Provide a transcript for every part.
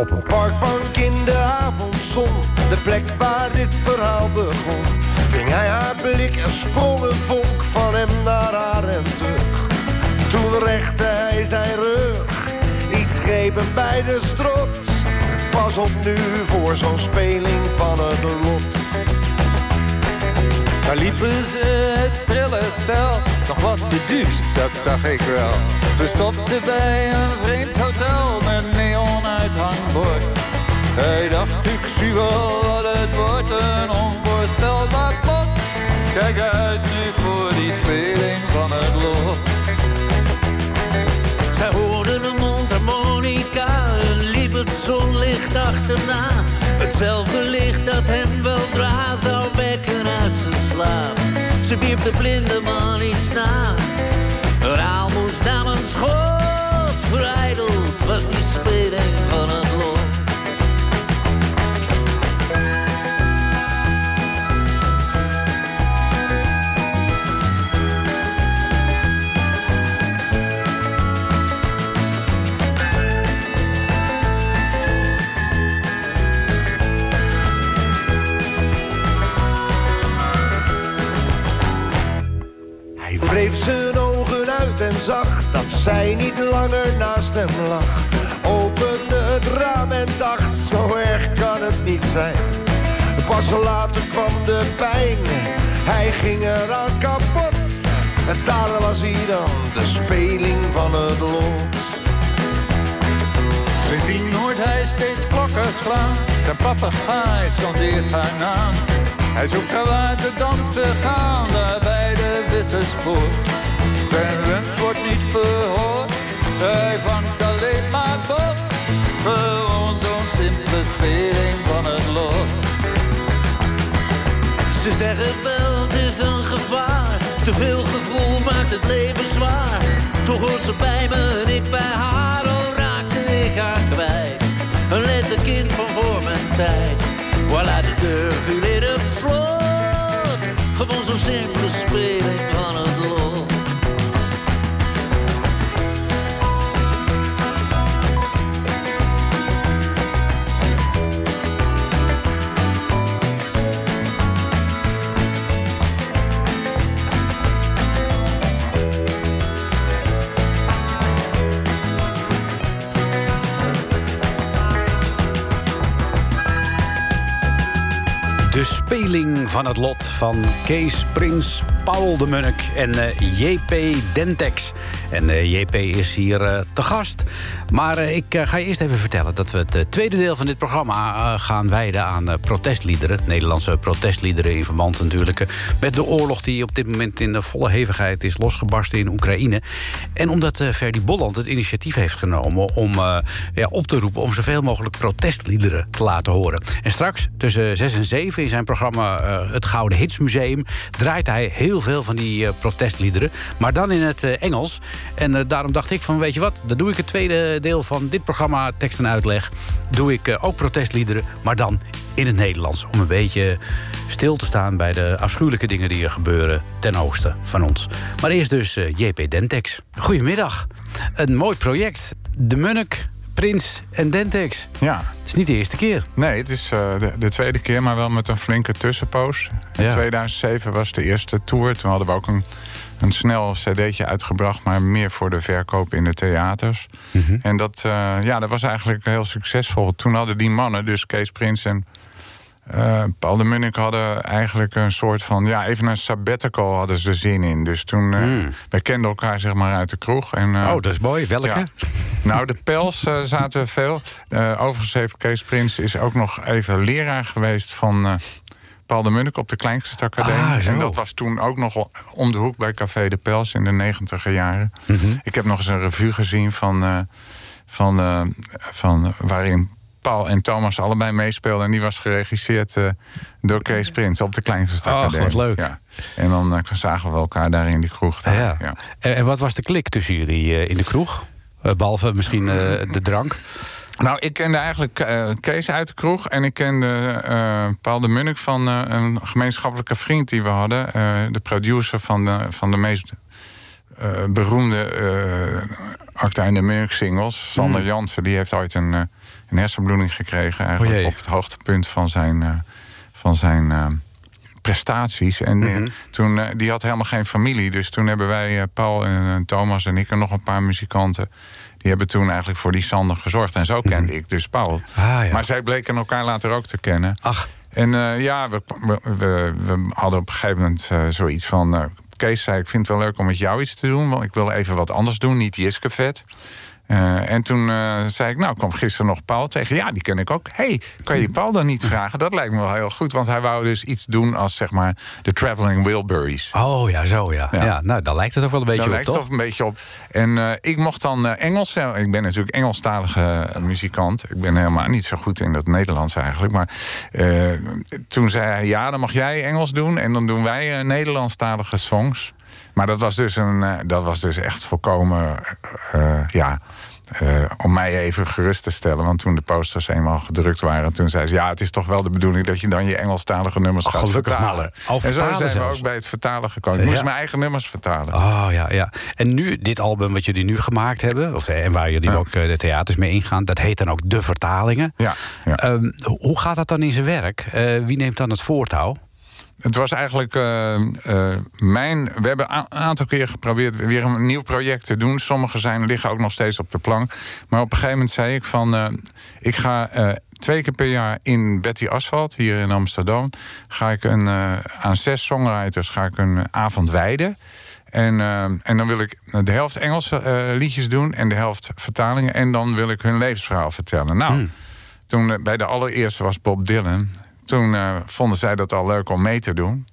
Op een parkbank in de avondzon, de plek waar dit verhaal begon. Ving hij haar blik en sprong een vonk van hem naar haar en terug. Toen rechte hij zijn rug, iets greep bij de strot. Pas op nu voor zo'n speling van het lot. Daar liepen ze het prille stel, nog wat beduust, dat zag ik wel. Ze stopte bij een vreemd hotel Hij dacht, ik zie wel wat het wordt, een onvoorspelbaar plot. Kijk uit nu voor die speling van het lot. Zij hoorden een mondharmonica en liep het zonlicht achterna. Hetzelfde licht dat hem weldra zou wekken uit zijn slaap. Ze wierp de blinde man iets na. Een aalmoes nam een schot. Verijdeld was die speling lag. Opende het raam en dacht, zo erg kan het niet zijn. Pas later kwam de pijn, hij ging eraan kapot. En daar was hij dan, de speling van het lot. Sindsdien hoort hij steeds klokken slaan. Zijn papegaai scandeert haar naam. Hij zoekt haar waar te dansen gaan, bij de wisserspoor. Zijn wens wordt niet verhoord, hij vangt alleen maar bot. Gewoon zo'n simpele speling van het lot. Ze zeggen wel, het is een gevaar. Te veel gevoel maakt het leven zwaar. Toch hoort ze bij me en ik bij haar. Al raakte ik haar kwijt. Een letterkind van voor mijn tijd. Voilà, de deur viel in het slot. Gewoon zo'n simpele speling van het Van het lot van Kees Prins, Paul de Munnik en eh, JP Dentex. En eh, JP is hier eh, te gast. Maar ik ga je eerst even vertellen dat we het tweede deel van dit programma gaan wijden aan protestliederen. Nederlandse protestliederen in verband natuurlijk met de oorlog die op dit moment in volle hevigheid is losgebarsten in Oekraïne. En omdat Ferdy Bolland het initiatief heeft genomen om ja, op te roepen om zoveel mogelijk protestliederen te laten horen. En straks tussen 6 en 7 in zijn programma eh, Het Gouden Hitsmuseum draait hij heel veel van die eh, protestliederen. Maar dan in het eh, Engels. En daarom dacht ik van weet je wat, dan doe ik het tweede deel van dit programma tekst en uitleg. Doe ik ook protestliederen, maar dan in het Nederlands. Om een beetje stil te staan bij de afschuwelijke dingen die er gebeuren ten oosten van ons. Maar eerst dus JP Dentex. Goedemiddag. Een mooi project. De Munnik, Prins en Dentex. Ja. Het is niet de eerste keer. Nee, het is eh, de, de tweede keer, maar wel met een flinke tussenpoos. In Ja. 2007 was de eerste tour. Toen hadden we ook een, een snel cd'tje uitgebracht... maar meer voor de verkoop in de theaters. Mhm. En dat, eh, ja, dat was eigenlijk heel succesvol. Toen hadden die mannen, dus Kees Prins en eh, Paul de Munnik... hadden eigenlijk een soort van... ja, even een sabbatical hadden ze zin in. Dus toen... eh wij kenden elkaar zeg maar uit de kroeg. En, eh, Hmm. Oh, dat is mooi. Welke? ja. Nou, de pels zaten veel. Eh, overigens heeft Kees Prins is ook nog even leraar geweest van Paul de Munnik op de Kleinste Academie. Ah, en dat was toen ook nog om de hoek bij Café de Pels in de negentiger jaren. Mhm. Ik heb nog eens een revue gezien van, van, van waarin Paul en Thomas allebei meespeelden. En die was geregisseerd eh, door Kees Prins op de Kleinste Academie. wat leuk. Ja. En dan eh, zagen we elkaar daar in die kroeg. Ja. Ja. En, en wat was de klik tussen jullie eh, in de kroeg? Eh, behalve misschien de drank. Nou, ik kende eigenlijk Kees uit de kroeg. En ik kende Paul de Munnik van een gemeenschappelijke vriend die we hadden. de producer van de, van de meest beroemde Acta en de Munnik singles. Sander Jansen, die heeft ooit een, een hersenbloeding gekregen. Eigenlijk op het hoogtepunt van zijn, eh, van zijn eh, prestaties. En eh, toen, eh, die had helemaal geen familie. Dus toen hebben wij, Paul en Thomas en ik en nog een paar muzikanten... die hebben toen eigenlijk voor die Sander gezorgd. En zo kende ik dus Paul. Ah, ja. Maar zij bleken elkaar later ook te kennen. Ach, En ja, we, we, we, we hadden op een gegeven moment zoiets van... eh, Kees zei, ik vind het wel leuk om met jou iets te doen... want ik wil even wat anders doen, niet Jiske vet. Eh, en toen eh, zei ik, nou, kwam gisteren nog Paul tegen. Ja, die ken ik ook. hey, kan je Paul dan niet vragen? Dat lijkt me wel heel goed, want hij wou dus iets doen... als zeg maar de Traveling Wilburys. oh ja, zo ja. ja. Ja. nou, daar lijkt het ook wel een beetje Daar op, lijkt het toch? ook een beetje op. En eh, ik mocht dan Engels. ik ben natuurlijk Engelstalige muzikant. Ik ben helemaal niet zo goed in het Nederlands eigenlijk. Maar toen zei hij: Ja, dan mag jij Engels doen. En dan doen wij Nederlandstalige songs. Maar dat was dus, een, dat was dus echt volkomen. ja. Eh, om mij even gerust te stellen. Want toen de posters eenmaal gedrukt waren, toen zei ze: Ja, het is toch wel de bedoeling dat je dan je Engelstalige nummers Oh, gaat vertalen. en zo zijn we zelfs. ook bij het vertalen gekomen. Ik moest Ja. mijn eigen nummers vertalen. Oh ja, ja. En nu, dit album wat jullie nu gemaakt hebben, of, eh, en waar jullie ook eh, de theaters mee ingaan, dat heet dan ook De Vertalingen. Ja, ja. Ehm, hoe gaat dat dan in zijn werk? Wie neemt dan het voortouw? Het was eigenlijk eh, eh, mijn. We hebben een aantal keer geprobeerd weer een nieuw project te doen. Sommige zijn, liggen ook nog steeds op de plank. Maar op een gegeven moment zei ik van. eh, ik ga twee keer per jaar in Betty Asphalt, hier in Amsterdam. Ga ik een, aan zes songwriters ga ik een avond wijden. En, en dan wil ik de helft Engelse liedjes doen en de helft vertalingen. En dan wil ik hun levensverhaal vertellen. Nou, toen eh, bij de allereerste was Bob Dylan. Toen eh, vonden zij dat al leuk om mee te doen.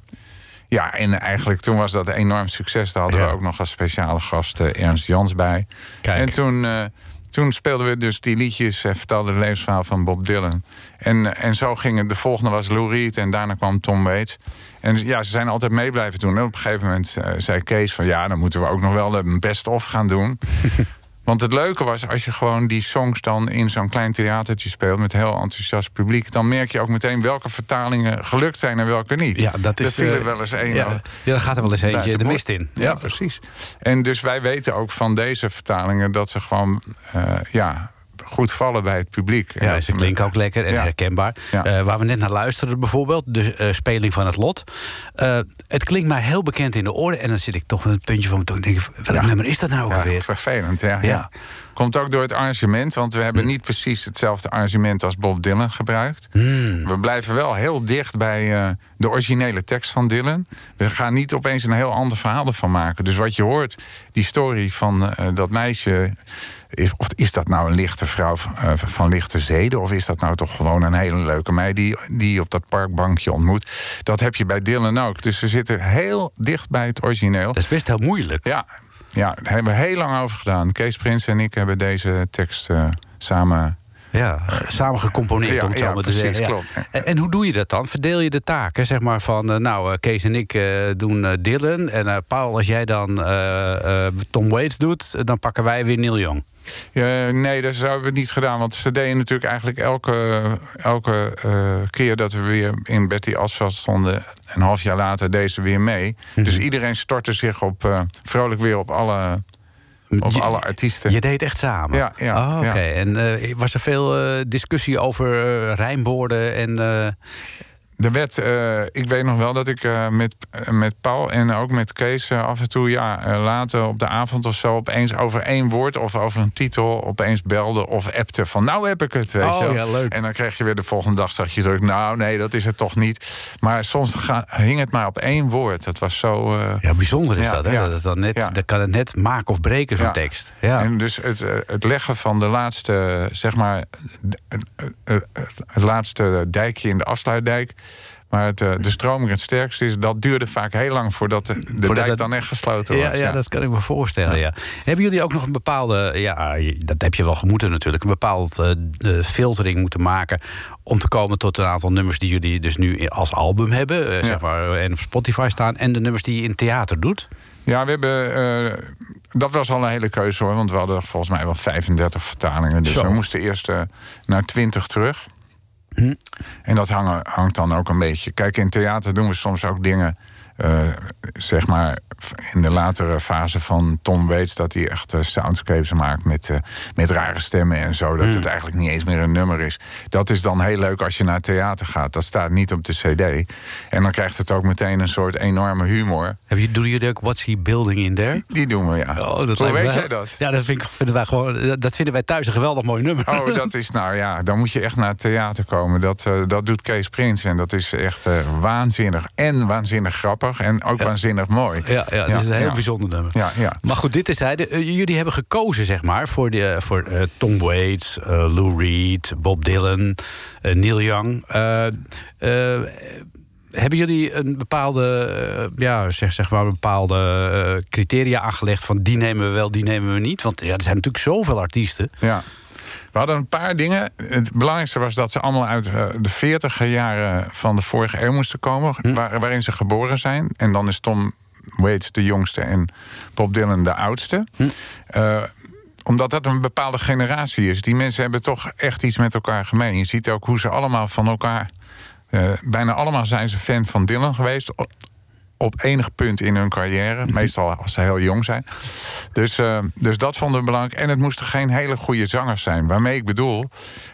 Ja, en eigenlijk toen was dat een enorm succes. Daar hadden Ja. we ook nog als speciale gast eh, Ernst Jans bij. Kijk. En toen, eh, toen speelden we dus die liedjes, en vertelden de levensverhaal van Bob Dylan. En, en zo ging het. De volgende was Lou Reed en daarna kwam Tom Waits. En ja, ze zijn altijd mee blijven doen. En op een gegeven moment zei Kees van... ja, dan moeten we ook nog wel de best-of gaan doen. Want het leuke was, als je gewoon die songs dan in zo'n klein theatertje speelt... met heel enthousiast publiek... dan merk je ook meteen welke vertalingen gelukt zijn en welke niet. Ja, dat is, Er viel er eh, wel eens één Ja, ja, gaat er wel eens eentje de mist in. Ja, precies. En dus wij weten ook van deze vertalingen... dat ze gewoon eh, ja, goed vallen bij het publiek. Ja, ze klinken ook lekker en Ja. herkenbaar. Ja. Eh, waar we net naar luisterden bijvoorbeeld, de eh, speling van het lot. Eh, het klinkt mij heel bekend in de oren. En dan zit ik toch met een puntje van mijn denk ik, welk nummer is dat nou ook Ja, alweer? vervelend, ja. Komt ook door het arrangement, want we hebben niet precies hetzelfde arrangement als Bob Dylan gebruikt. Hmm. We blijven wel heel dicht bij de originele tekst van Dylan. We gaan niet opeens een heel ander verhaal ervan maken. Dus wat je hoort, die story van dat meisje. Is, of is dat nou een lichte vrouw eh, van lichte zeden? Of is dat nou toch gewoon een hele leuke meid die, die je op dat parkbankje ontmoet? Dat heb je bij Dylan ook. Dus ze zitten heel dicht bij het origineel. Dat is best heel moeilijk. Ja, ja, daar hebben we heel lang over gedaan. Kees Prins en ik hebben deze tekst eh, samen. Ja, samen gecomponeerd Ja, om het zo ja, maar te precies, zeggen. Ja. klopt. En, en hoe doe je dat dan? Verdeel je de taken? Zeg maar van, eh, nou, Kees en ik doen Dylan. En Paul, als jij dan Tom Waits doet, dan pakken wij weer Neil Young. Nee, dat hebben we niet gedaan. Want ze deden natuurlijk eigenlijk elke, elke eh, keer dat we weer in Betty Asphalt stonden. Een half jaar later deze weer mee. Dus iedereen stortte zich op, eh, vrolijk weer op alle, op Je- alle artiesten. Je deed echt samen? Ja, ja, Oh, Oké, ja. en eh, was er veel discussie over rijmwoorden en... Er werd, eh, ik weet nog wel dat ik eh, met, eh, met Paul en ook met Kees af en toe, ja, later op de avond of zo, opeens over één woord of over een titel opeens belde of appte van nou heb ik het, weet Oh, je. ja, leuk. En dan kreeg je weer de volgende dag, zag je terug, nou nee, dat is het toch niet. Maar soms ga- hing het maar op één woord. Het was zo. ja, bijzonder is Ja, dat, hè? ja. Dat, dan net, dat kan het net maken of breken, zo'n Ja. tekst. Ja. En dus het, het leggen van de laatste, zeg maar, d- het, het, het laatste dijkje in de afsluitdijk Maar het, eh, de stroming het sterkst is, dat duurde vaak heel lang voordat de, de Voordat dijk dan echt gesloten Ja, was. ja, dat kan ik me voorstellen. Ja. Hebben jullie ook nog een bepaalde, ja, dat heb je wel gemoeten natuurlijk, een bepaald eh, filtering moeten maken om te komen tot een aantal nummers die jullie dus nu als album hebben, eh, zeg maar, en op Spotify staan, en de nummers die je in theater doet? Ja, we hebben. dat was al een hele keuze hoor. Want we hadden volgens mij wel 35 vertalingen. Dus Zo. we moesten eerst naar 20 terug. En dat hangen, hangt dan ook een beetje. Kijk, in theater doen we soms ook dingen. Eh, zeg maar in de latere fase van Tom Waits... dat hij echt eh, soundscapes maakt met, eh, met rare stemmen en zo. Dat het eigenlijk niet eens meer een nummer is. Dat is dan heel leuk als je naar theater gaat. Dat staat niet op de cd. En dan krijgt het ook meteen een soort enorme humor. Heb je, doen jullie ook What's He Building in There? Die doen we, ja. Oh, dat Hoe weet jij dat? Ja, dat, vind ik, vinden wij gewoon, dat vinden wij thuis een geweldig mooi nummer. Oh, dat is nou ja, dan moet je echt naar het theater komen. Dat, dat doet Kees Prins en dat is echt waanzinnig. En waanzinnig grappig en ook waanzinnig mooi. Ja, ja, dat is een heel bijzonder nummer. Ja, ja. Maar goed, dit is hij. De- eh, jullie hebben gekozen, zeg maar, voor, de, voor eh, Tom Waits, eh, Lou Reed, Bob Dylan, eh, Neil Young. Eh, eh, hebben jullie een bepaalde, eh, ja, zeg, zeg maar, bepaalde eh, criteria aangelegd van die nemen we wel, die nemen we niet? Want ja, er zijn natuurlijk zoveel artiesten. Ja. We hadden een paar dingen. Het belangrijkste was dat ze allemaal uit eh, de 40 jaren van de vorige eeuw moesten komen, Hm. waar- waarin ze geboren zijn. En dan is Tom Waits de jongste en Bob Dylan de oudste. Hm. Eh, omdat dat een bepaalde generatie is. Die mensen hebben toch echt iets met elkaar gemeen. Je ziet ook hoe ze allemaal van elkaar. eh, bijna allemaal zijn ze fan van Dylan geweest. Op, enig punt in hun carrière. Meestal als ze heel jong zijn. Dus, eh, dus dat vonden we belangrijk. En het moesten geen hele goede zangers zijn. Waarmee ik bedoel,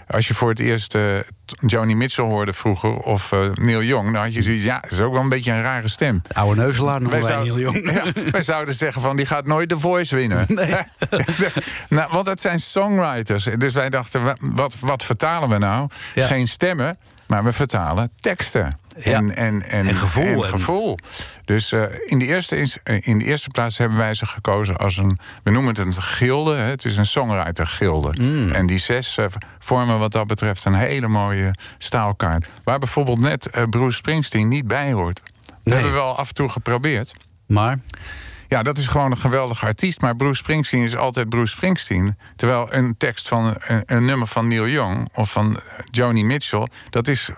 als je voor het eerst eh, Joni Mitchell hoorde vroeger... of eh, Neil Young, dan had je zoiets... ja, dat is ook wel een beetje een rare stem. De oude neuzelaar noemen wij, Neil Young. Ja, wij zouden zeggen van die gaat nooit de Voice winnen. nou, want dat zijn songwriters. Dus wij dachten, wa- wat, wat vertalen we nou? Ja. Geen stemmen, maar we vertalen teksten. Ja. En, en, en, En gevoel. en gevoel. Dus eh, in, de eerste, eh, in de eerste plaats hebben wij ze gekozen als een... we noemen het een gilde. Hè? Het is een songwriter gilde. Mm. En die zes eh, vormen wat dat betreft een hele mooie staalkaart. Waar bijvoorbeeld net Bruce Springsteen niet bij hoort. Dat Nee. hebben we wel af en toe geprobeerd. Maar, Ja, dat is gewoon een geweldige artiest. Maar Bruce Springsteen is altijd Bruce Springsteen. Terwijl een tekst van een, een nummer van Neil Young of van Joni Mitchell, dat is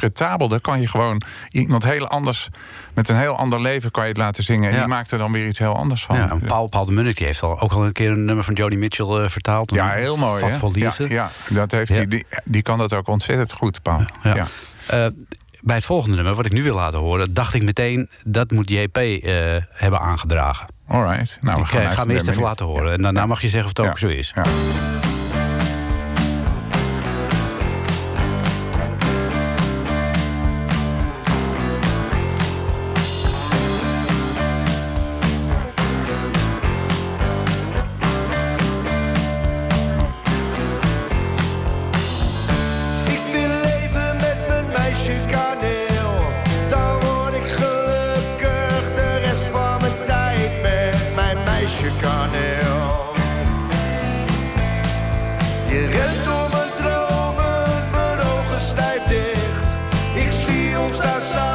multi-interpretabel. Daar kan je gewoon iemand heel anders, met een heel ander leven, kan je het laten zingen. En Ja. die maakt er dan weer iets heel anders van. ja, Paul, Paul de Munnik die heeft al, ook al een keer een nummer van Joni Mitchell eh, vertaald. Ja, heel mooi. Vast voor Ja, dat heeft. Hij, die, die kan dat ook ontzettend goed, Paul. Ja. Eh, bij het volgende nummer, wat ik nu wil laten horen, dacht ik meteen dat moet JP eh, hebben aangedragen. All right. Nou, we ik gaan, eh, ga hem eerst even laten horen. En daarna mag je zeggen of het ook zo is. Ja. Zie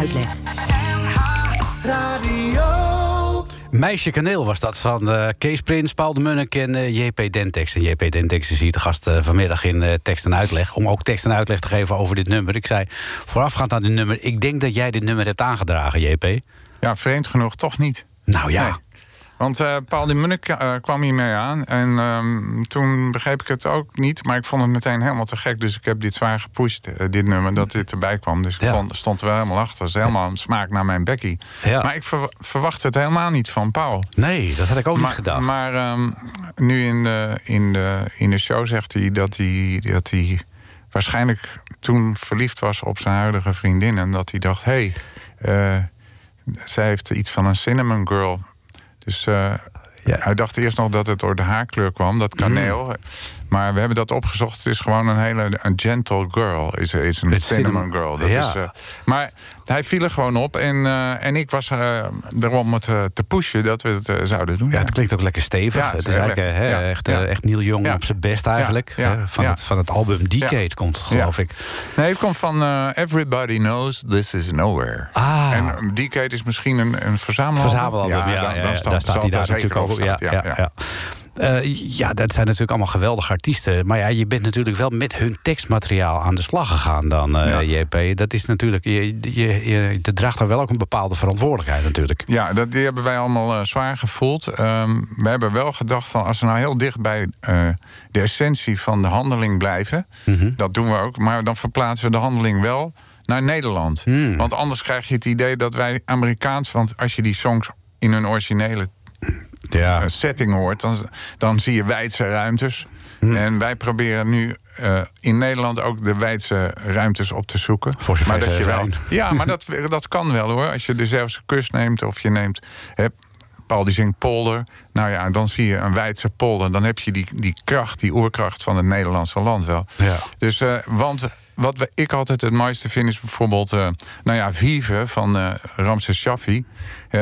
uitleg. Radio. Meisje Kaneel was dat van eh, Kees Prins, Paul de Munnik en eh, JP Dentex. En JP Dentex is hier de gast eh, vanmiddag in eh, tekst en uitleg. Om ook tekst en uitleg te geven over dit nummer. Ik zei voorafgaand aan dit nummer... ik denk dat jij dit nummer hebt aangedragen, JP. Ja, vreemd genoeg toch niet. Nou ja, Nee. Want eh, Paul de Munnik eh, kwam hiermee aan. En ehm, toen begreep ik het ook niet. Maar ik vond het meteen helemaal te gek. Dus ik heb dit zwaar gepusht, eh, dit nummer, dat dit erbij kwam. Dus ik Ja. vond- stond er wel helemaal achter. Het is helemaal een smaak naar mijn Becky. Ja. Maar ik ver- verwacht het helemaal niet van Paul. nee, dat had ik ook niet gedacht. Maar ehm, nu in de, in, de, in de show zegt hij dat hij, dat hij waarschijnlijk toen verliefd was op zijn huidige vriendin. En dat hij dacht, hé, hey, zij heeft iets van een cinnamon girl. Dus eh, Ja. hij dacht eerst nog dat het door de haarkleur kwam, dat kaneel. Mm. Maar we hebben dat opgezocht. Het is gewoon een hele een gentle girl. Is, is een cinnamon cinnamon- girl. Dat Ja. is, eh, maar hij viel er gewoon op. En, eh, en ik was eh erom het te pushen dat we het zouden doen. Ja, het klinkt ook lekker stevig. Ja, het is eigenlijk echt, echt Neil Young op zijn best eigenlijk. Van. Het, van het album Decade komt het, geloof ik. Nee, het komt van Everybody Knows This Is Nowhere. Ah. En Decade is misschien een, een verzamelalbum. Verzamelalbum, ja. dan, staat, daar staat hij daar natuurlijk ook Ja, ja, ja. Eh, ja, dat zijn natuurlijk allemaal geweldige artiesten. Maar ja, je bent natuurlijk wel met hun tekstmateriaal aan de slag gegaan dan, eh, Ja. JP. Dat is natuurlijk, je, je, draagt dan wel ook een bepaalde verantwoordelijkheid natuurlijk. Ja, dat, die hebben wij allemaal eh, zwaar gevoeld. Ehm, we hebben wel gedacht van als we nou heel dicht bij de essentie van de handeling blijven, Mhm. dat doen we ook, maar dan verplaatsen we de handeling wel naar Nederland. Hmm. Want anders krijg je het idee dat wij Amerikaans, want als je die songs in hun originele Ja, setting hoort, dan, dan zie je wijdse ruimtes. Hmm. En wij proberen nu eh, in Nederland ook de wijdse ruimtes op te zoeken. Voor zover maar dat je wel. Ja, maar dat, dat kan wel hoor. Als je de Zeeuwse kust neemt of je neemt. Hè, Paul die zingt polder. Nou ja, dan zie je een wijdse polder. Dan heb je die, die kracht, die oerkracht van het Nederlandse land wel. Ja. Dus, eh, want wat we, ik altijd het mooiste vind is bijvoorbeeld... eh, nou ja, Vive van eh Ramses Shaffi.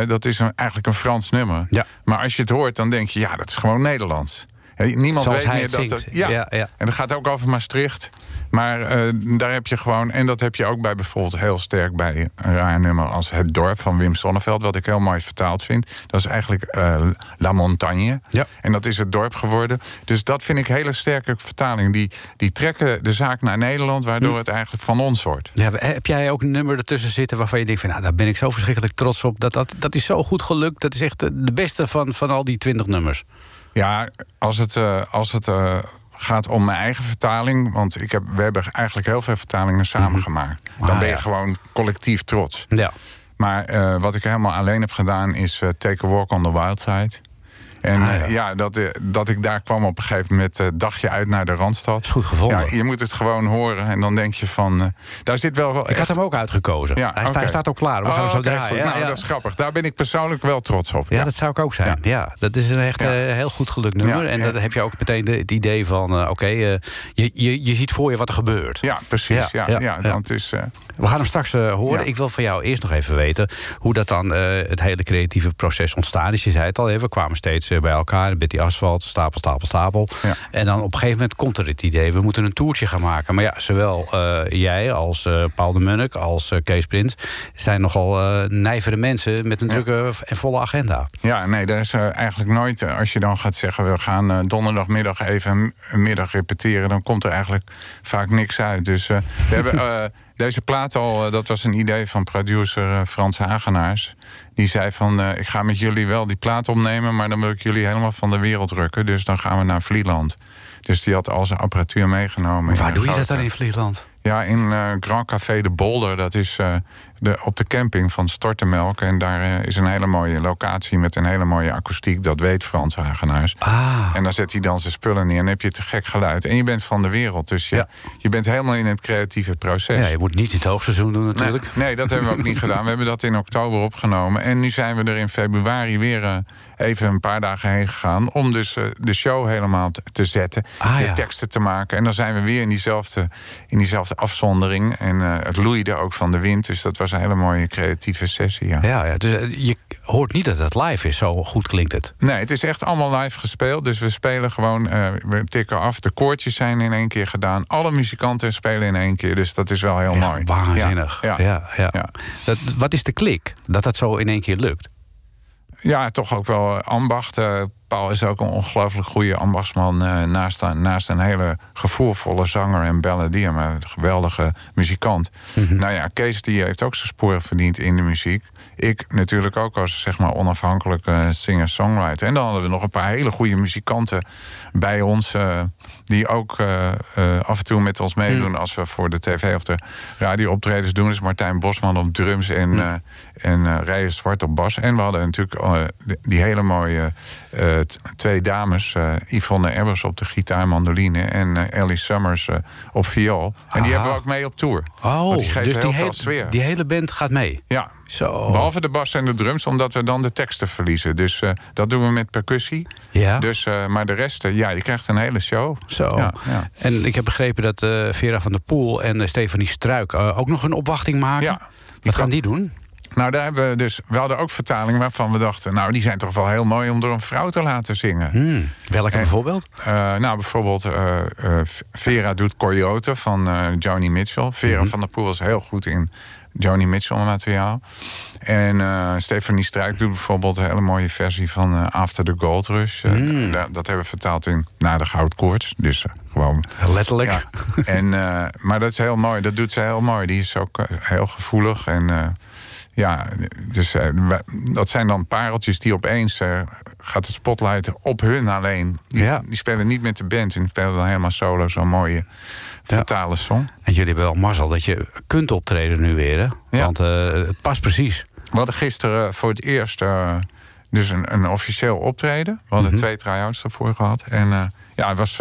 Dat is een, eigenlijk een Frans nummer. Ja. Maar als je het hoort, dan denk je... ja, dat is gewoon Nederlands. Niemand Zoals weet meer het dat het... Ja. Ja, ja. en dat gaat ook over Maastricht. Maar eh, daar heb je gewoon... en dat heb je ook bij bijvoorbeeld heel sterk... bij een raar nummer als Het Dorp van Wim Sonneveld... wat ik heel mooi vertaald vind. Dat is eigenlijk eh, La Montagne. Ja. En dat is het dorp geworden. Dus dat vind ik hele sterke vertalingen. Die, die trekken de zaak naar Nederland... waardoor Hm. het eigenlijk van ons wordt. Ja, heb jij ook een nummer ertussen zitten waarvan je denkt van nou, daar ben ik zo verschrikkelijk trots op. Dat, dat, dat is zo goed gelukt. Dat is echt de de beste van, van al die twintig nummers. Ja, als het, eh, als het eh, gaat om mijn eigen vertaling... want ik heb, we hebben eigenlijk heel veel vertalingen samengemaakt. Dan Ah, ben je ja. gewoon collectief trots. Ja. Maar eh, wat ik helemaal alleen heb gedaan is Take a Walk on the Wild Side. En Ah, ja. eh, ja, dat, eh, dat ik daar kwam op een gegeven moment... eh, dagje uit naar de Randstad. Is goed gevonden. Ja, je moet het gewoon horen. En dan denk je van... daar zit wel wel Ik had hem ook uitgekozen. Ja, hij, staat ook klaar. We gaan Oh, zo draaien. Ja, nou, dat is grappig. Daar ben ik persoonlijk wel trots op. Ja, dat zou ik ook zijn. Ja. dat is een echt heel goed gelukt nummer. En dan heb je ook meteen de- het idee van... oké, je, je, je ziet voor je wat er gebeurt. Ja, precies. Ja, Ja, want is... We gaan hem straks horen. Ik wil van jou eerst nog even weten... hoe dat dan het hele creatieve proces ontstaan is. Je zei het al even, we kwamen steeds bij elkaar. Met die asfalt, stapel, stapel, stapel. Ja. En dan op een gegeven moment komt er het idee... we moeten een toertje gaan maken. Maar ja, zowel eh, jij als eh, Paul de Munnik... als eh, Kees Prins... zijn nogal nijvere mensen... met een drukke en volle agenda. Ja, nee, er is eigenlijk nooit. als je dan gaat zeggen, we gaan donderdagmiddag even een- een middag repeteren, dan komt er eigenlijk vaak niks uit. Dus we hebben deze plaat al, eh, dat was een idee van producer eh, Frans Hagenaars. Die zei van, eh, ik ga met jullie wel die plaat opnemen, maar dan wil ik jullie helemaal van de wereld drukken. Dus dan gaan we naar Vlieland. Dus die had al zijn apparatuur meegenomen. Waar doe je dat dan in Vliegland? Ja, in eh, Grand Café de Bolder. Dat is eh, de, op de camping van Stortemelk. En daar eh, is een hele mooie locatie met een hele mooie akoestiek. Dat weet Frans Hagenaars. Ah, En dan zet hij dan zijn spullen neer en dan heb je te gek geluid. En je bent van de wereld. Dus je, Ja. je bent helemaal in het creatieve proces. ja, je moet niet in het hoogseizoen doen natuurlijk. Nee, nee, dat hebben we ook niet gedaan. We hebben dat in oktober opgenomen. En nu zijn we er in februari weer even een paar dagen heen gegaan. Om dus eh, de show helemaal te, te zetten. Ah, de ja. teksten te maken. En dan zijn we weer in diezelfde, in diezelfde afzondering. En eh, het loeide ook van de wind. Dus dat was een hele mooie creatieve sessie. Ja. Ja, ja, dus eh, je hoort niet dat het live is, zo goed klinkt het. Nee, het is echt allemaal live gespeeld. Dus we spelen gewoon, we tikken af. De koortjes zijn in één keer gedaan. Alle muzikanten spelen in één keer. Dus dat is wel heel Ja, mooi. Waanzinnig. Ja, Ja, ja. ja, Ja. Dat, wat is de klik dat dat zo in één keer lukt? Ja, toch ook wel ambacht. Eh, Paul is ook een ongelooflijk goede ambachtsman. eh, naast, een- naast een hele gevoelvolle zanger en balladier. Maar een geweldige muzikant. Nou ja, Kees die heeft ook zijn sporen verdiend in de muziek. Ik natuurlijk ook als zeg maar onafhankelijke singer-songwriter. En dan hadden we nog een paar hele goede muzikanten bij ons. eh, die ook eh, eh, af en toe met ons meedoen als we voor de tv of de radio optredens doen. Dus Martijn Bosman op drums en, eh en Rijen Zwart op bas. En we hadden natuurlijk die- hele mooie twee dames. Yvonne Ebbers op de gitaar, mandoline. En Ellie Summers op viool. En die hebben we ook mee op tour. Oh, die dus die, hele- die hele band gaat mee. Ja, Zo. Behalve de bas en de drums, omdat we dan de teksten verliezen. Dus eh, dat doen we met percussie. Ja. Dus, eh, maar de rest, eh, ja, je krijgt een hele show. Zo. Ja, ja. En ik heb begrepen dat Vera van der Poel en Stefanie Struik ook nog een opwachting maken. Ja, Wat gaan die doen? Nou, daar hebben we dus. We hadden ook vertalingen waarvan we dachten. Nou, die zijn toch wel heel mooi om door een vrouw te laten zingen. Hmm. Welke En- bijvoorbeeld? Nou, bijvoorbeeld uh, uh, Vera doet Coyote van Joni Mitchell. Vera Mhm. van der Poel was heel goed in Joni Mitchell materiaal. En uh, Stephanie Struik doet bijvoorbeeld een hele mooie versie van uh, After the Gold Rush. Uh, mm. dat, dat hebben we vertaald in Na de Goudkoorts. Dus gewoon... Letterlijk. Ja. en, maar dat is heel mooi. Dat doet ze heel mooi. Die is ook heel gevoelig en... ja, dus uh, dat zijn dan pareltjes die opeens uh, gaat het spotlight op hun alleen. Die, ja. die spelen niet met de band en die spelen dan helemaal solo zo'n mooie vertalen song. En jullie hebben wel mazzel dat je kunt optreden nu weer, hè? Ja. Want uh, het past precies. We hadden gisteren voor het eerst dus een, een, officieel optreden. We hadden mm-hmm. twee try-outs ervoor gehad. En ja, het was...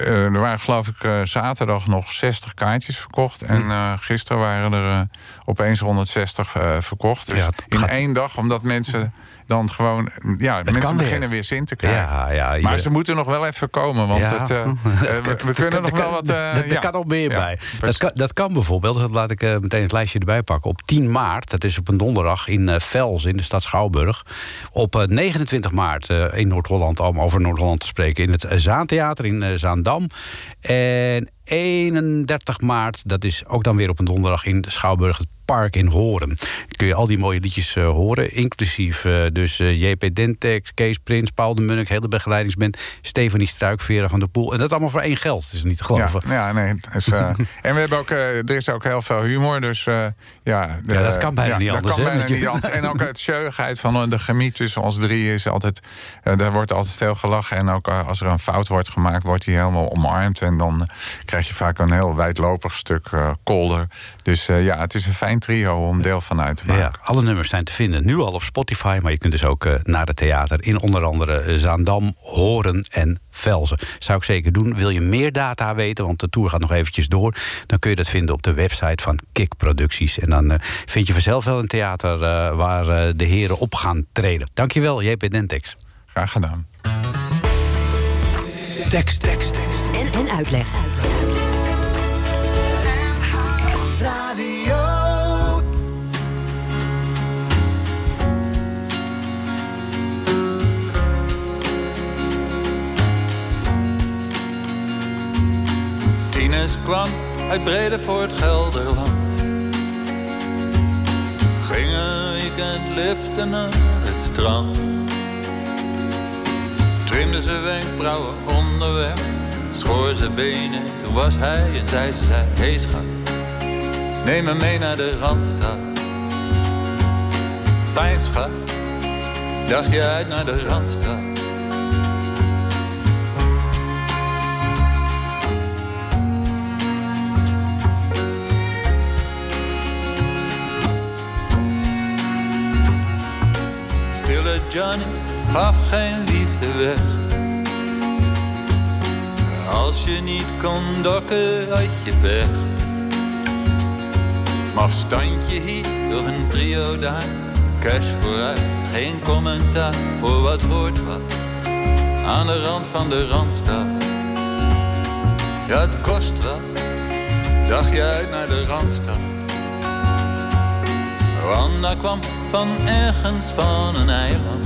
Uh, er waren geloof ik uh, zaterdag nog 60 kaartjes verkocht. En uh, gisteren waren er uh, opeens 160 uh, verkocht. Dus ja, in gaat... één dag, omdat mensen dan gewoon... Ja, het mensen beginnen weer. weer zin te krijgen. Ja, ja, maar ze moeten nog wel even komen, want ja. het, uh, we, we, kunnen nog wel wat... Uh, er kan nog meer bij. Dat kan, dat kan, bijvoorbeeld, dat laat ik uh, meteen het lijstje erbij pakken... op 10 maart, dat is op een donderdag in Vels, in de stad Schouwburg. Op uh, 29 maart in Noord-Holland, om over Noord-Holland te spreken... in het Zaantheater in Zaandam. En 31 maart, dat is ook dan weer op een donderdag in Schouwburg... het Park in Horen. Kun je al die mooie liedjes uh, horen. Inclusief uh, dus uh, JP Dentex, Kees Prins, Paul de Munnik... hele begeleidingsband, Stefanie Struik, Vera van der Poel. En dat allemaal voor één geld. Dat is niet te geloven. Ja, ja nee. Is, en we hebben ook, er is ook heel veel humor. Dus ja, de, ja, dat kan bijna ja, niet anders. Dat kan hè, bijna niet anders. En ook het scheugheid van de chemie tussen ons drie is altijd... daar wordt altijd veel gelachen. En ook als er een fout wordt gemaakt, wordt hij helemaal omarmd. En dan krijg je vaak een heel wijdlopig stuk kolder. Dus ja, het is een fijn trio om deel van uit te maken. Ja, alle nummers zijn te vinden nu al op Spotify, maar je kunt dus ook uh, naar het theater in onder andere Zaandam, Horen en Velzen. Zou ik zeker doen. Wil je meer data weten, want de tour gaat nog eventjes door, dan kun je dat vinden op de website van Kik Producties. En dan uh, vind je vanzelf wel een theater uh, waar de heren op gaan treden. Dankjewel, JP Dentex. Graag gedaan. Tekst, tekst, tekst. En, en uitleg. Tines kwam uit Bredevoort, Gelderland. Ging een weekend liften naar het strand. Trimde ze wenkbrauwen onderweg, schoor ze benen. Toen was hij en zei ze, zei, hey schat, neem me mee naar de Randstad. Fijn schat, dacht je uit naar de Randstad. Johnny gaf geen liefde weg. Als je niet kon dokken, had je pech. Maar standje hier of een trio daar. Cash vooruit, geen commentaar voor wat hoort wat. Aan de rand van de Randstad. Ja, het kost wat. Dacht je uit naar de Randstad. Wanda kwam van ergens van een eiland.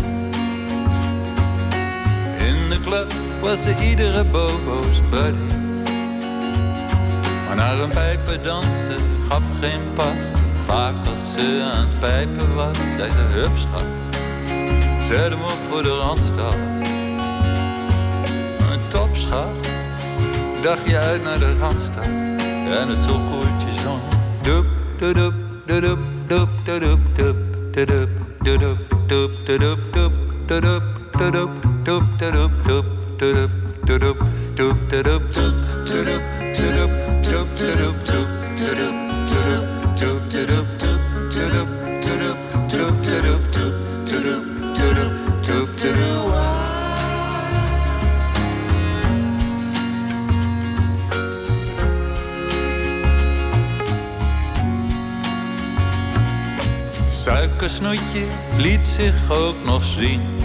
In de club was ze iedere bobo's buddy. Maar naar een pijpen dansen gaf geen pas. Vaak als ze aan het pijpen was, zei ze hup schat. Zet hem op voor de Randstad. Een topschat, dacht je uit naar de Randstad. En het koertje zong. Doep, doep, doep, doep, doep, doep, doep, doep, doep, doep, doep, doep, doep, doep, doep, doep, doep, doep, doep, doep, doep, doep, Suikersnoetje liet zich ook nog zien.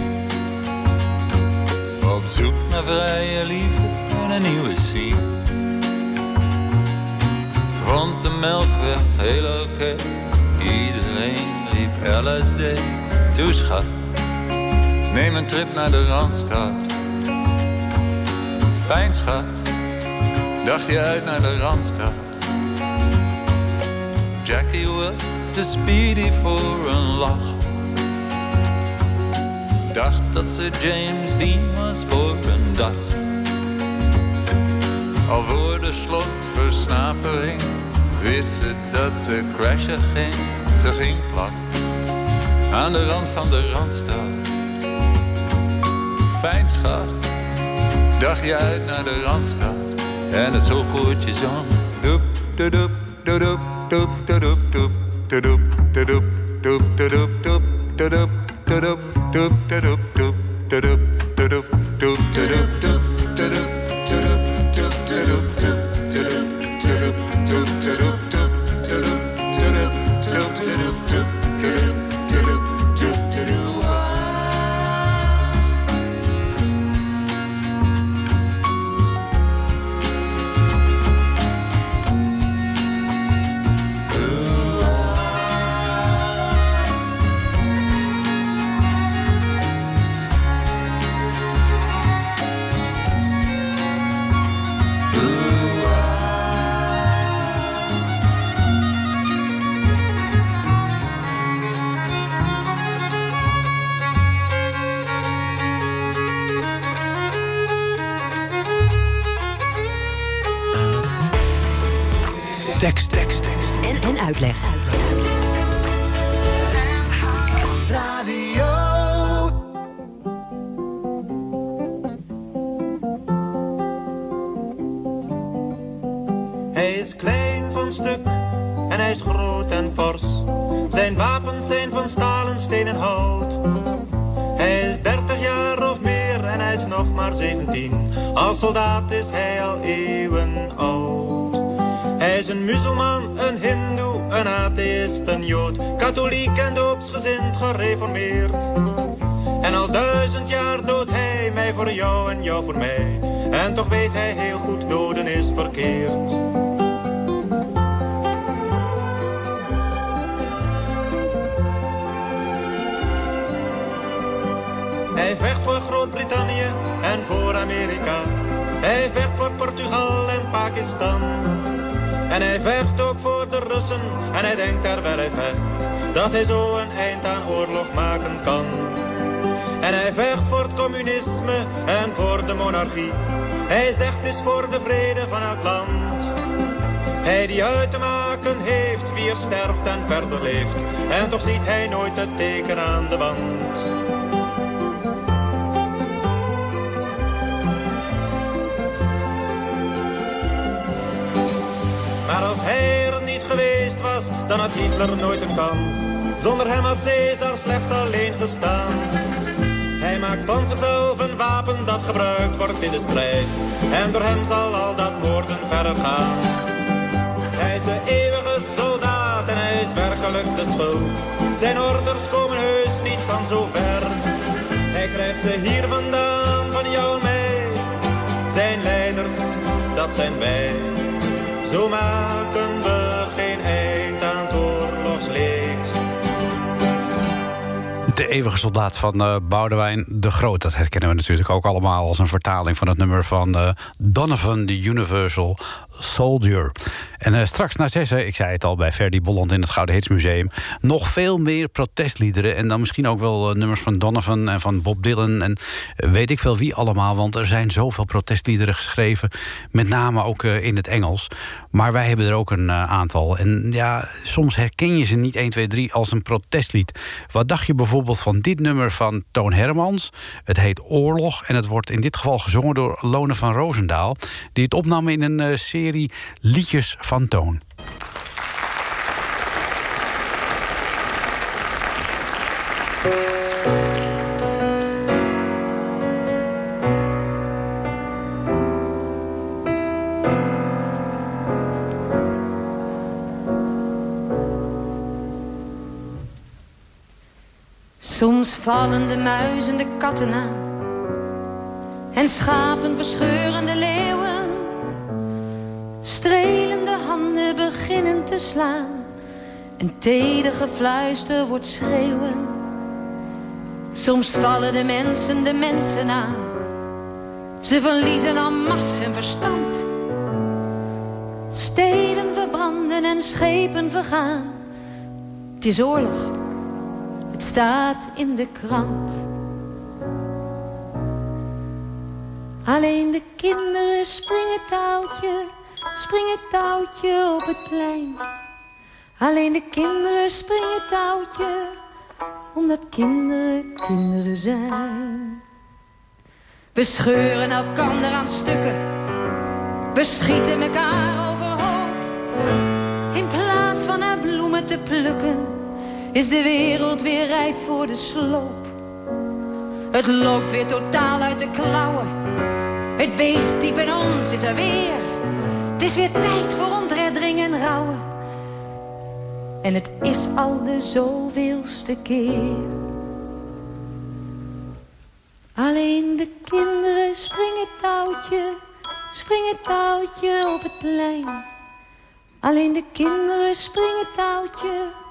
Zoek naar vrije liefde en een nieuwe scene. Vond de melkweg heel oké. Iedereen riep LSD. Toe schat, neem een trip naar de Randstad. Fijn schat, dacht je uit naar de Randstad. Jackie was te speedy voor een lach. Dacht dat ze James Dean was voor een dag. Al voor de slotversnapering wist ze dat ze crashen ging. Ze ging plat aan de rand van de Randstad. Fijn schat, dacht je uit naar de Randstad. En het zokoertje zong. Doep, doep, doep, doep, doep, doep, doep, doep doop doop doop doop doop doop doop gereformeerd. En al duizend jaar doodt hij mij voor jou en jou voor mij. En toch weet hij heel goed, doden is verkeerd. Hij vecht voor Groot-Brittannië en voor Amerika. Hij vecht voor Portugal en Pakistan. En hij vecht ook voor de Russen en hij denkt terwijl hij vecht dat hij zo een eind aan oorlog maken kan. En hij vecht voor het communisme en voor de monarchie. Hij zegt is voor de vrede van het land. Hij die uit te maken heeft wie er sterft en verder leeft. En toch ziet hij nooit het teken aan de wand. Maar als hij geweest was, dan had Hitler nooit een kans. Zonder hem had Caesar slechts alleen gestaan. Hij maakt van zichzelf een wapen dat gebruikt wordt in de strijd. En door hem zal al dat moorden verder gaan. Hij is de eeuwige soldaat en hij is werkelijk de schuld. Zijn orders komen heus niet van zo ver. Hij krijgt ze hier vandaan, van jou en mij. Zijn leiders, dat zijn wij. Zo maken De eeuwige soldaat van uh, Boudewijn de Groot. Dat herkennen we natuurlijk ook allemaal als een vertaling van het nummer van uh, Donovan, the Universal Soldier. En uh, straks na zessen, ik zei het al bij Ferdy Bolland in het Gouden Hitsmuseum... nog veel meer protestliederen. En dan misschien ook wel nummers van Donovan en van Bob Dylan... en weet ik veel wie allemaal, want er zijn zoveel protestliederen geschreven. Met name ook in het Engels. Maar wij hebben er ook een aantal. En ja, soms herken je ze niet 1, 2, 3 als een protestlied. Wat dacht je bijvoorbeeld van dit nummer van Toon Hermans? Het heet Oorlog en het wordt in dit geval gezongen door Lone van Roosendaal... die het opnam in een uh, serie Liedjes van Toon. Vallen de muizen de katten aan. En schapen verscheuren de leeuwen. Strelende handen beginnen te slaan. En teder gefluister wordt schreeuwen. Soms vallen de mensen de mensen aan. Ze verliezen al macht hun verstand. Steden verbranden en schepen vergaan. Het is oorlog staat in de krant. Alleen de kinderen springen touwtje, springen touwtje op het plein. Alleen de kinderen springen touwtje, omdat kinderen kinderen zijn. We scheuren elkander aan stukken, we schieten elkaar overhoop. In plaats van naar bloemen te plukken is de wereld weer rijp voor de sloop. Het loopt weer totaal uit de klauwen. Het beest diep in ons is er weer. Het is weer tijd voor ontreddering en rouwen. En het is al de zoveelste keer. Alleen de kinderen springen touwtje, springen touwtje op het plein. Alleen de kinderen springen touwtje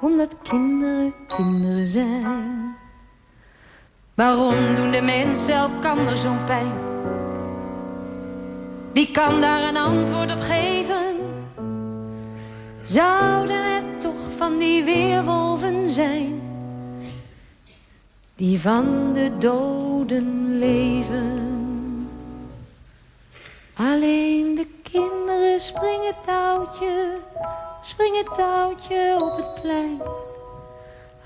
omdat kinderen kinderen zijn. Waarom doen de mensen elkander zo'n pijn? Wie kan daar een antwoord op geven? Zouden het toch van die weerwolven zijn? Die van de doden leven. Alleen de kinderen springen touwtje springen touwtje op het plein.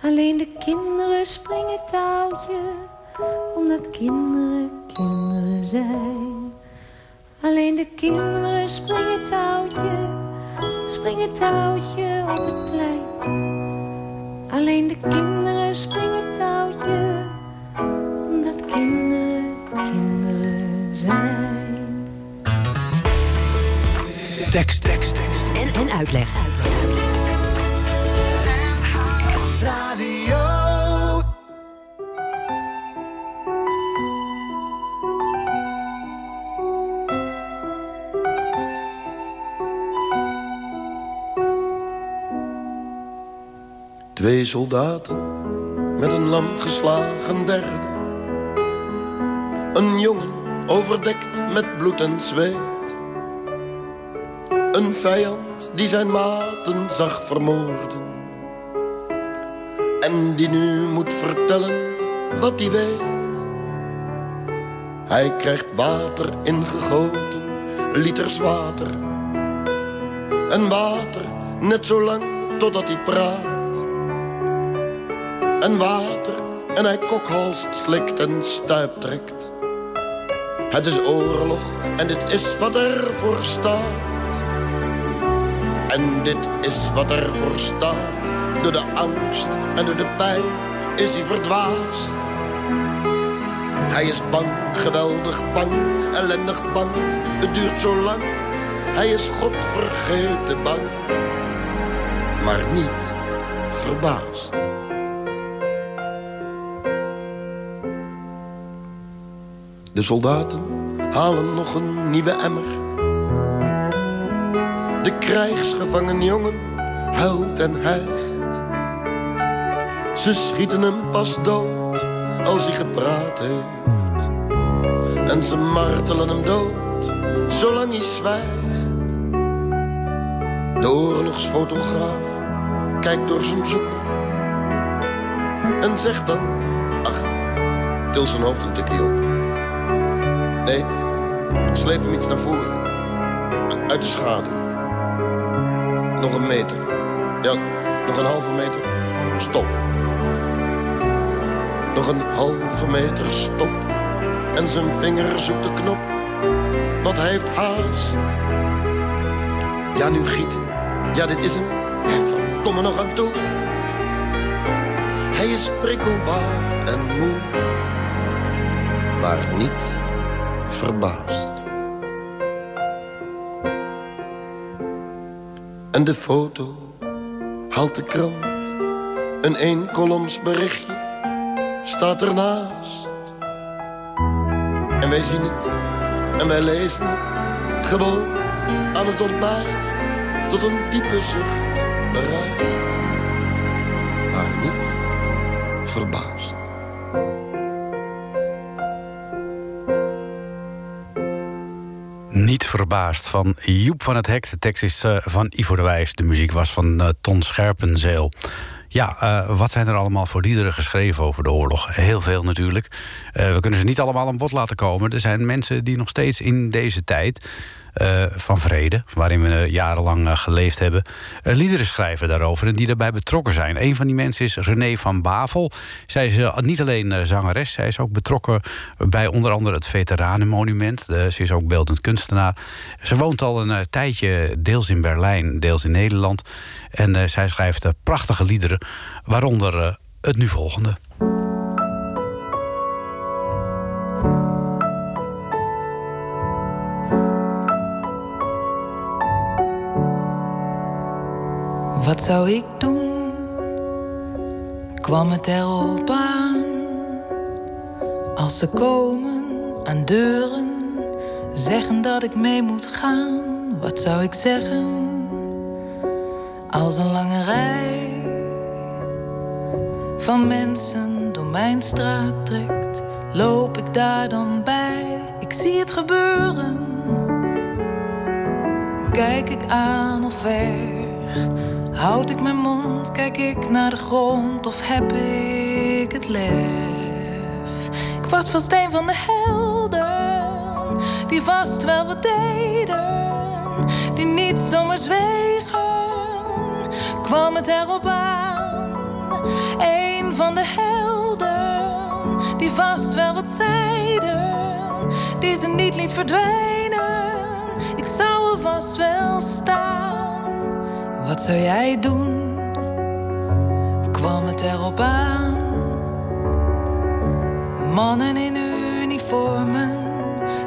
Alleen de kinderen springen touwtje, omdat kinderen kinderen zijn. Alleen de kinderen springen touwtje, springen touwtje op het plein. Alleen de kinderen springen touwtje, omdat kinderen kinderen zijn. Tekst, tekst, tekst. En, uitleg. Twee soldaten met een lam geslagen derde. Een jongen overdekt met bloed en zweet. Een vijand die zijn maten zag vermoorden en die nu moet vertellen wat hij weet. Hij krijgt water ingegoten, liters water. En water net zo lang totdat hij praat. En water en hij kokhalst, slikt en stuiptrekt. Het is oorlog en dit is wat er voor staat. En dit is wat er voor staat door de angst en door de pijn is hij verdwaasd. Hij is bang, geweldig bang, ellendig bang. Het duurt zo lang. Hij is God vergeten bang. Maar niet verbaasd. De soldaten halen nog een nieuwe emmer. Krijgsgevangen jongen huilt en hijgt. Ze schieten hem pas dood als hij gepraat heeft. En ze martelen hem dood zolang hij zwijgt. De oorlogsfotograaf kijkt door zijn zoeker. En zegt dan, ach, til zijn hoofd een tikje op. Nee, sleep hem iets naar voren. Uit de schaduw. Nog een meter. Ja, nog een halve meter. Stop. Nog een halve meter, stop. En zijn vinger zoekt de knop, want hij heeft haast. Ja, nu giet. Ja, dit is hem. Hij verdomme nog aan toe. Hij is prikkelbaar en moe, maar niet verbaasd. En de foto haalt de krant. Een eenkoloms berichtje staat ernaast. En wij zien het en wij lezen het. Gewoon aan het ontbijt tot een diepe zucht bereid. Verbaasd van Joep van het Hek. De tekst is uh, van Ivo de Wijs. De muziek was van uh, Ton Scherpenzeel. Ja, uh, wat zijn er allemaal voor liederen geschreven over de oorlog? Heel veel natuurlijk. we kunnen ze niet allemaal aan bod laten komen. Er zijn mensen die nog steeds in deze tijd uh, van vrede, waarin we jarenlang uh, geleefd hebben, liederen schrijven daarover en die daarbij betrokken zijn. Een van die mensen is René van Bavel. Zij is niet alleen zangeres, zij is ook betrokken bij onder andere het Veteranenmonument. ze is ook beeldend kunstenaar. Ze woont al een tijdje deels in Berlijn, deels in Nederland. En zij schrijft prachtige liederen, waaronder het nu volgende. Wat zou ik doen? Kwam het erop aan? Als ze komen aan deuren, zeggen dat ik mee moet gaan. Wat zou ik zeggen? Als een lange rij van mensen door mijn straat trekt, loop ik daar dan bij. Ik zie het gebeuren, kijk ik aan of weg Houd ik mijn mond, kijk ik naar de grond of heb ik het lef? Ik was vast een van de helden, die vast wel wat deden, die niet zomaar zwegen, kwam het erop aan. Een van de helden, die vast wel wat zeiden, die ze niet liet verdwijnen. Ik zou er vast wel. Wat zou jij doen? Kwam het erop aan? Mannen in uniformen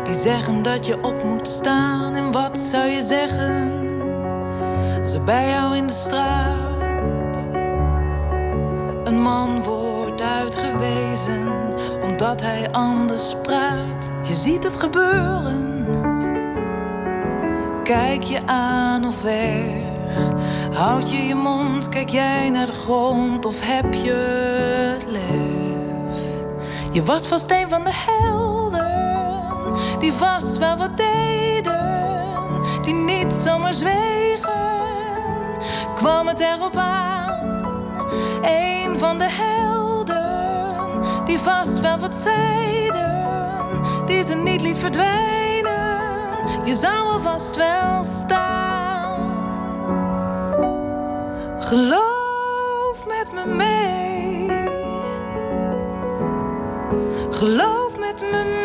die zeggen dat je op moet staan. En wat zou je zeggen als er bij jou in de straat een man wordt uitgewezen omdat hij anders praat? Je ziet het gebeuren. Kijk je aan of weg Houd je je mond, kijk jij naar de grond of heb je het lef? Je was vast een van de helden, die vast wel wat deden, die niet zomaar zwegen. Kwam het erop aan, een van de helden, die vast wel wat zeiden, die ze niet liet verdwijnen. Je zou er vast wel staan. Geloof met me mee. Geloof met me mee.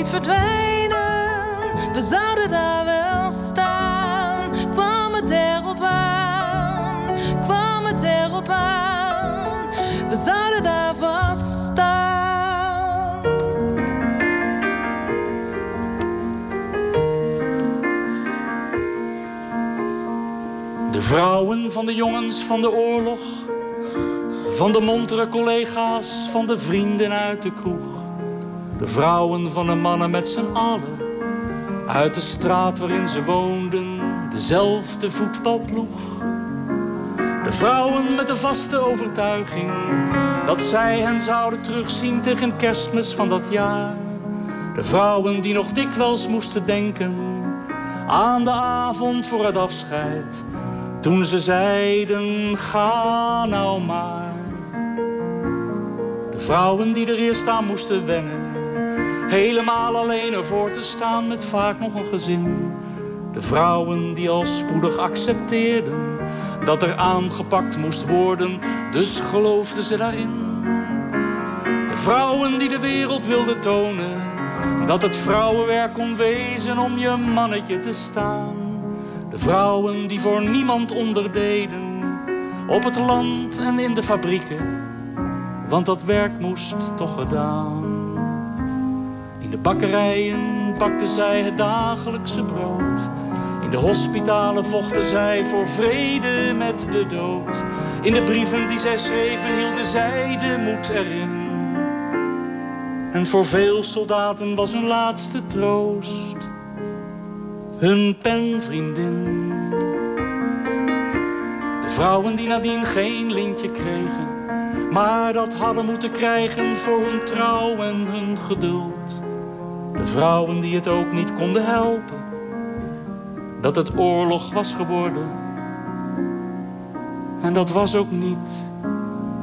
Niet verdwijnen. We zouden daar wel staan, kwam het erop aan, kwam het erop aan. We zouden daar vast staan. De vrouwen van de jongens van de oorlog. Van de montere collega's, van de vrienden uit de kroeg. De vrouwen van de mannen met z'n allen. Uit de straat waarin ze woonden, dezelfde voetbalploeg. De vrouwen met de vaste overtuiging dat zij hen zouden terugzien tegen kerstmis van dat jaar. De vrouwen die nog dikwijls moesten denken aan de avond voor het afscheid. Toen ze zeiden, ga nou maar. De vrouwen die er eerst aan moesten wennen. Helemaal alleen ervoor te staan met vaak nog een gezin. De vrouwen die al spoedig accepteerden dat er aangepakt moest worden, dus geloofden ze daarin. De vrouwen die de wereld wilden tonen dat het vrouwenwerk kon wezen om je mannetje te staan. De vrouwen die voor niemand onderdeden, op het land en in de fabrieken, want dat werk moest toch gedaan. In de bakkerijen bakten zij het dagelijkse brood. In de hospitalen vochten zij voor vrede met de dood. In de brieven die zij schreven hielden zij de moed erin. En voor veel soldaten was hun laatste troost hun penvriendin. De vrouwen die nadien geen lintje kregen, maar dat hadden moeten krijgen voor hun trouw en hun geduld. De vrouwen die het ook niet konden helpen, dat het oorlog was geworden. En dat was ook niet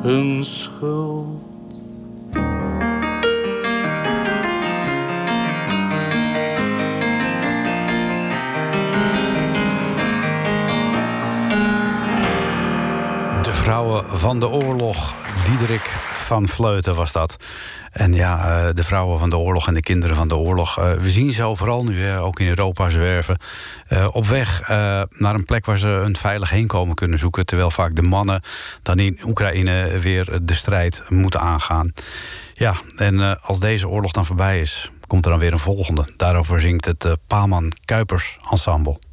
hun schuld. De vrouwen van de oorlog, Diederik van Vleuten was dat. En ja, eh, de vrouwen van de oorlog en de kinderen van de oorlog. eh, we zien ze overal nu, ook in Europa zwerven. eh, op weg naar een plek waar ze een veilig heenkomen kunnen zoeken. Terwijl vaak de mannen dan in Oekraïne weer de strijd moeten aangaan. Ja, en als deze oorlog dan voorbij is, komt er dan weer een volgende. Daarover zingt het Paalman Kuipers Ensemble.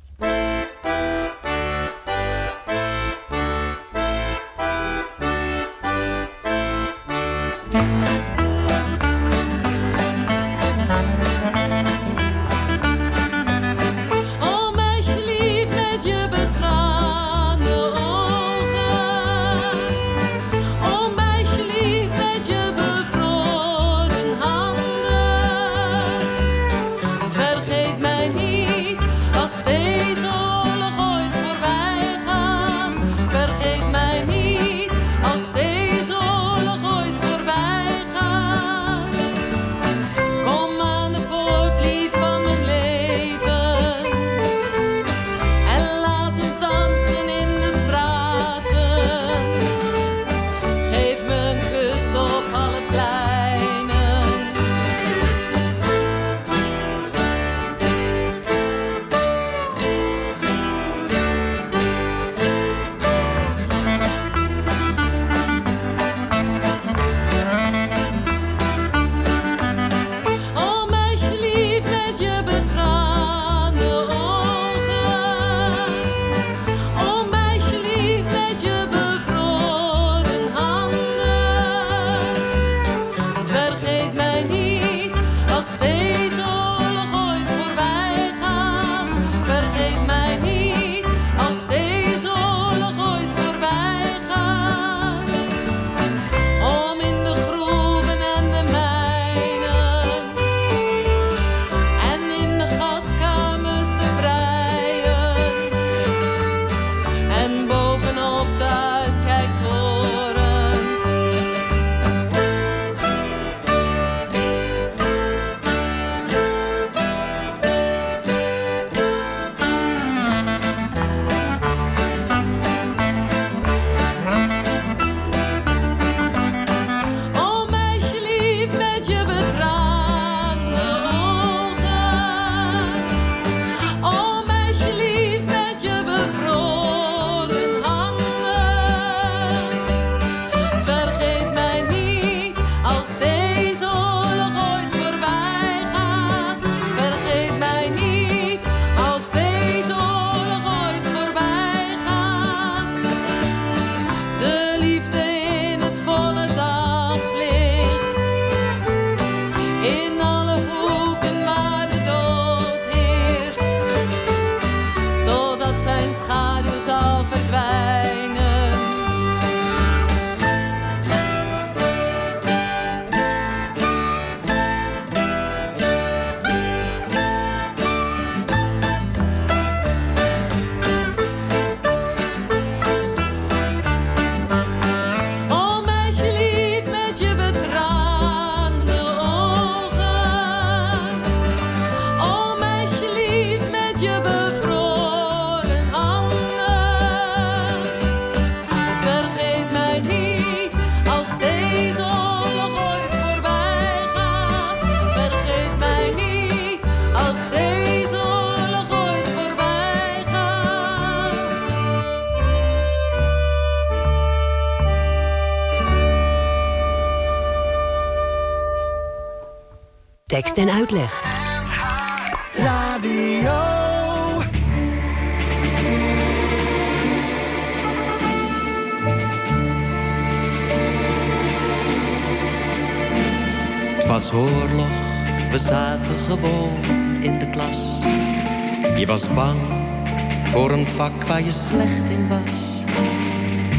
Vak waar je slecht in was.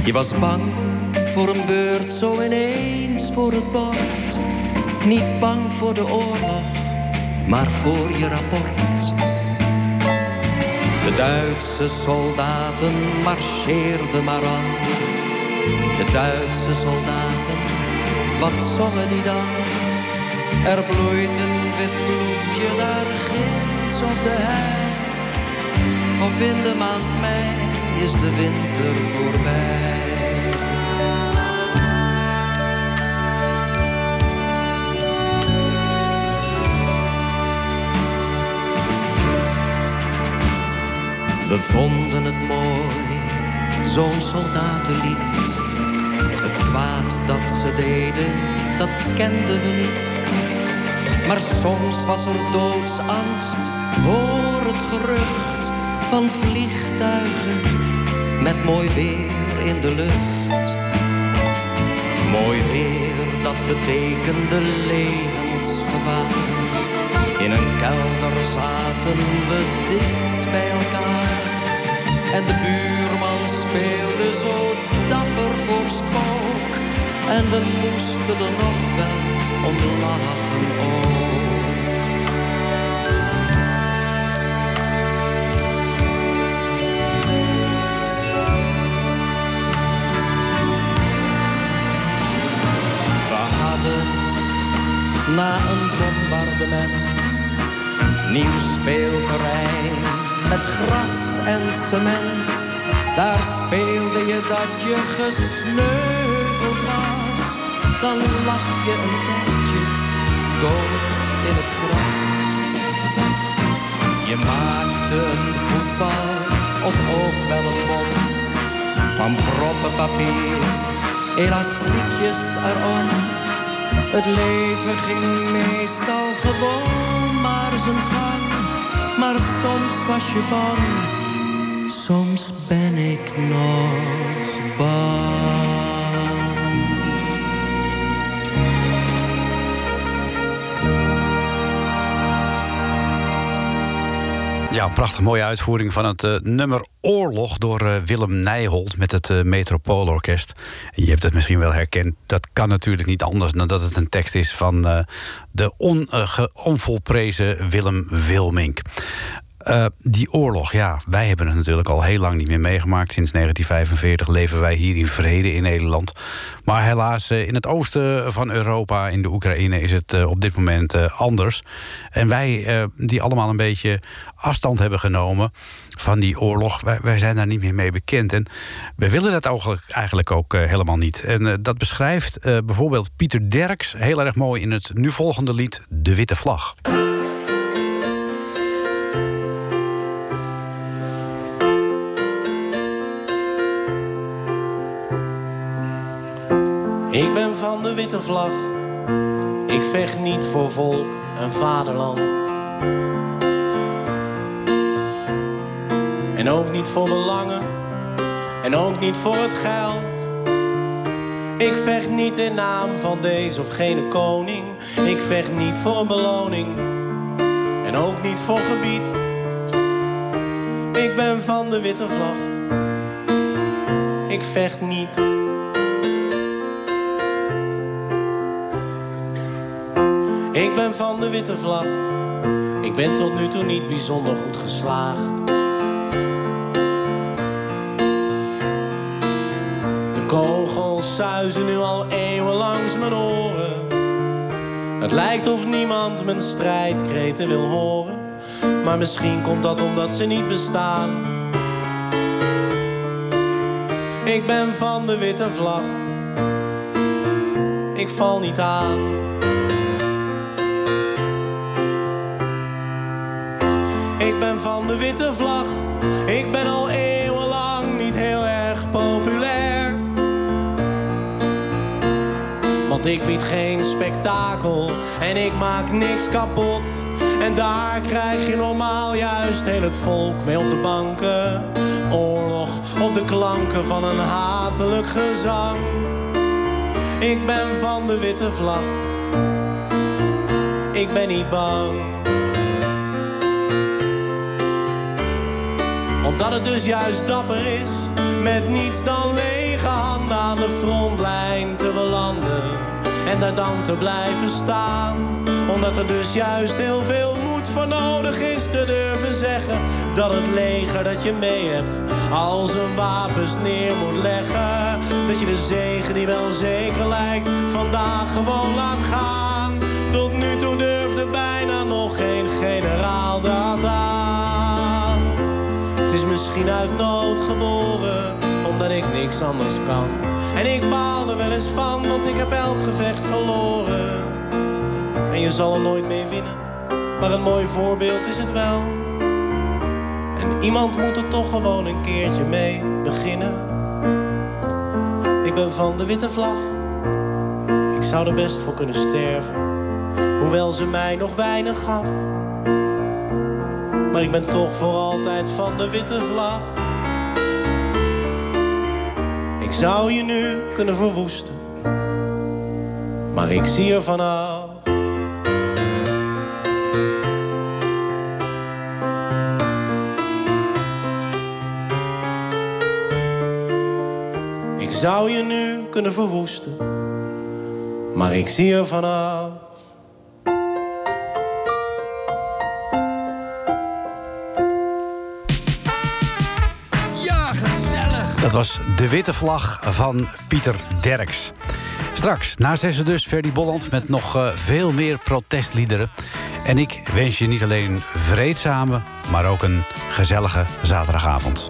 Je was bang voor een beurt zo ineens voor het bord. Niet bang voor de oorlog, maar voor je rapport. De Duitse soldaten marcheerden maar aan. De Duitse soldaten, wat zongen die dan? Er bloeit een wit bloempje daar ginds op de hei. Of in de maand mei is de winter voorbij. We vonden het mooi, zo'n soldatenlied. Het kwaad dat ze deden, dat kenden we niet. Maar soms was er doodsangst, hoor het gerucht van vliegtuigen met mooi weer in de lucht. Mooi weer, dat betekende levensgevaar. In een kelder zaten we dicht bij elkaar. En de buurman speelde zo dapper voor spook. En we moesten er nog wel om lachen ook. Na een bombardement nieuw speelterrein met gras en cement. Daar speelde je dat je gesneuveld was. Dan lag je een tijdje dood in het gras. Je maakte een voetbal of ook wel een bom. Van proppenpapier, elastiekjes erom. Het leven ging meestal gewoon maar zijn gang. Maar soms was je bang, soms ben ik nog bang. Ja, een prachtig mooie uitvoering van het eh, nummer Oorlog door eh, Willem Nijholt met het uh, Metropoolorkest. Je hebt het misschien wel herkend. Dat kan natuurlijk niet anders dan dat het een tekst is van eh, de onvolprezen Willem Wilmink. Eh, die oorlog, ja, wij hebben het natuurlijk al heel lang niet meer meegemaakt. Sinds 1945 leven wij hier in vrede in Nederland. Maar helaas, eh, in het oosten van Europa, in de Oekraïne, is het eh, op dit moment anders. En wij, die allemaal een beetje afstand hebben genomen van die oorlog, wij, wij zijn daar niet meer mee bekend. En we willen dat eigenlijk, ook helemaal niet. En dat beschrijft bijvoorbeeld Pieter Derks heel erg mooi in het nu volgende lied De Witte Vlag. Ik ben van de witte vlag. Ik vecht niet voor volk en vaderland. En ook niet voor belangen. En ook niet voor het geld. Ik vecht niet in naam van deze of gene koning. Ik vecht niet voor een beloning. En ook niet voor gebied. Ik ben van de witte vlag. Ik vecht niet. Ik ben van de witte vlag. Ik ben tot nu toe niet bijzonder goed geslaagd. De kogels suizen nu al eeuwen langs mijn oren. Het lijkt of niemand mijn strijdkreten wil horen. Maar misschien komt dat omdat ze niet bestaan. Ik ben van de witte vlag. Ik val niet aan. Van de witte vlag. Ik ben al eeuwenlang niet heel erg populair. Want ik bied geen spektakel en ik maak niks kapot. En daar krijg je normaal juist heel het volk mee op de banken. Oorlog op de klanken van een hatelijk gezang. Ik ben van de witte vlag. Ik ben niet bang. Omdat het dus juist dapper is, met niets dan lege handen aan de frontlijn te belanden. En daar dan te blijven staan. Omdat er dus juist heel veel moed voor nodig is te durven zeggen. Dat het leger dat je mee hebt, al zijn wapens neer moet leggen. Dat je de zegen die wel zeker lijkt, vandaag gewoon laat gaan. Tot nu toe durfde bijna nog geen generaal dat misschien uit nood geboren, omdat ik niks anders kan. En ik baal er wel eens van, want ik heb elk gevecht verloren. En je zal er nooit mee winnen, maar een mooi voorbeeld is het wel. En iemand moet er toch gewoon een keertje mee beginnen. Ik ben van de witte vlag, ik zou er best voor kunnen sterven. Hoewel ze mij nog weinig gaf. Maar ik ben toch voor altijd van de witte vlag. Ik zou je nu kunnen verwoesten. Maar ik zie er vanaf. Ik zou je nu kunnen verwoesten. Maar ik zie er vanaf. Was de witte vlag van Pieter Derks. Straks, na zessen dus, Ferdy Bolland met nog eh, veel meer protestliederen. En ik wens je niet alleen vreedzame, maar ook een gezellige zaterdagavond.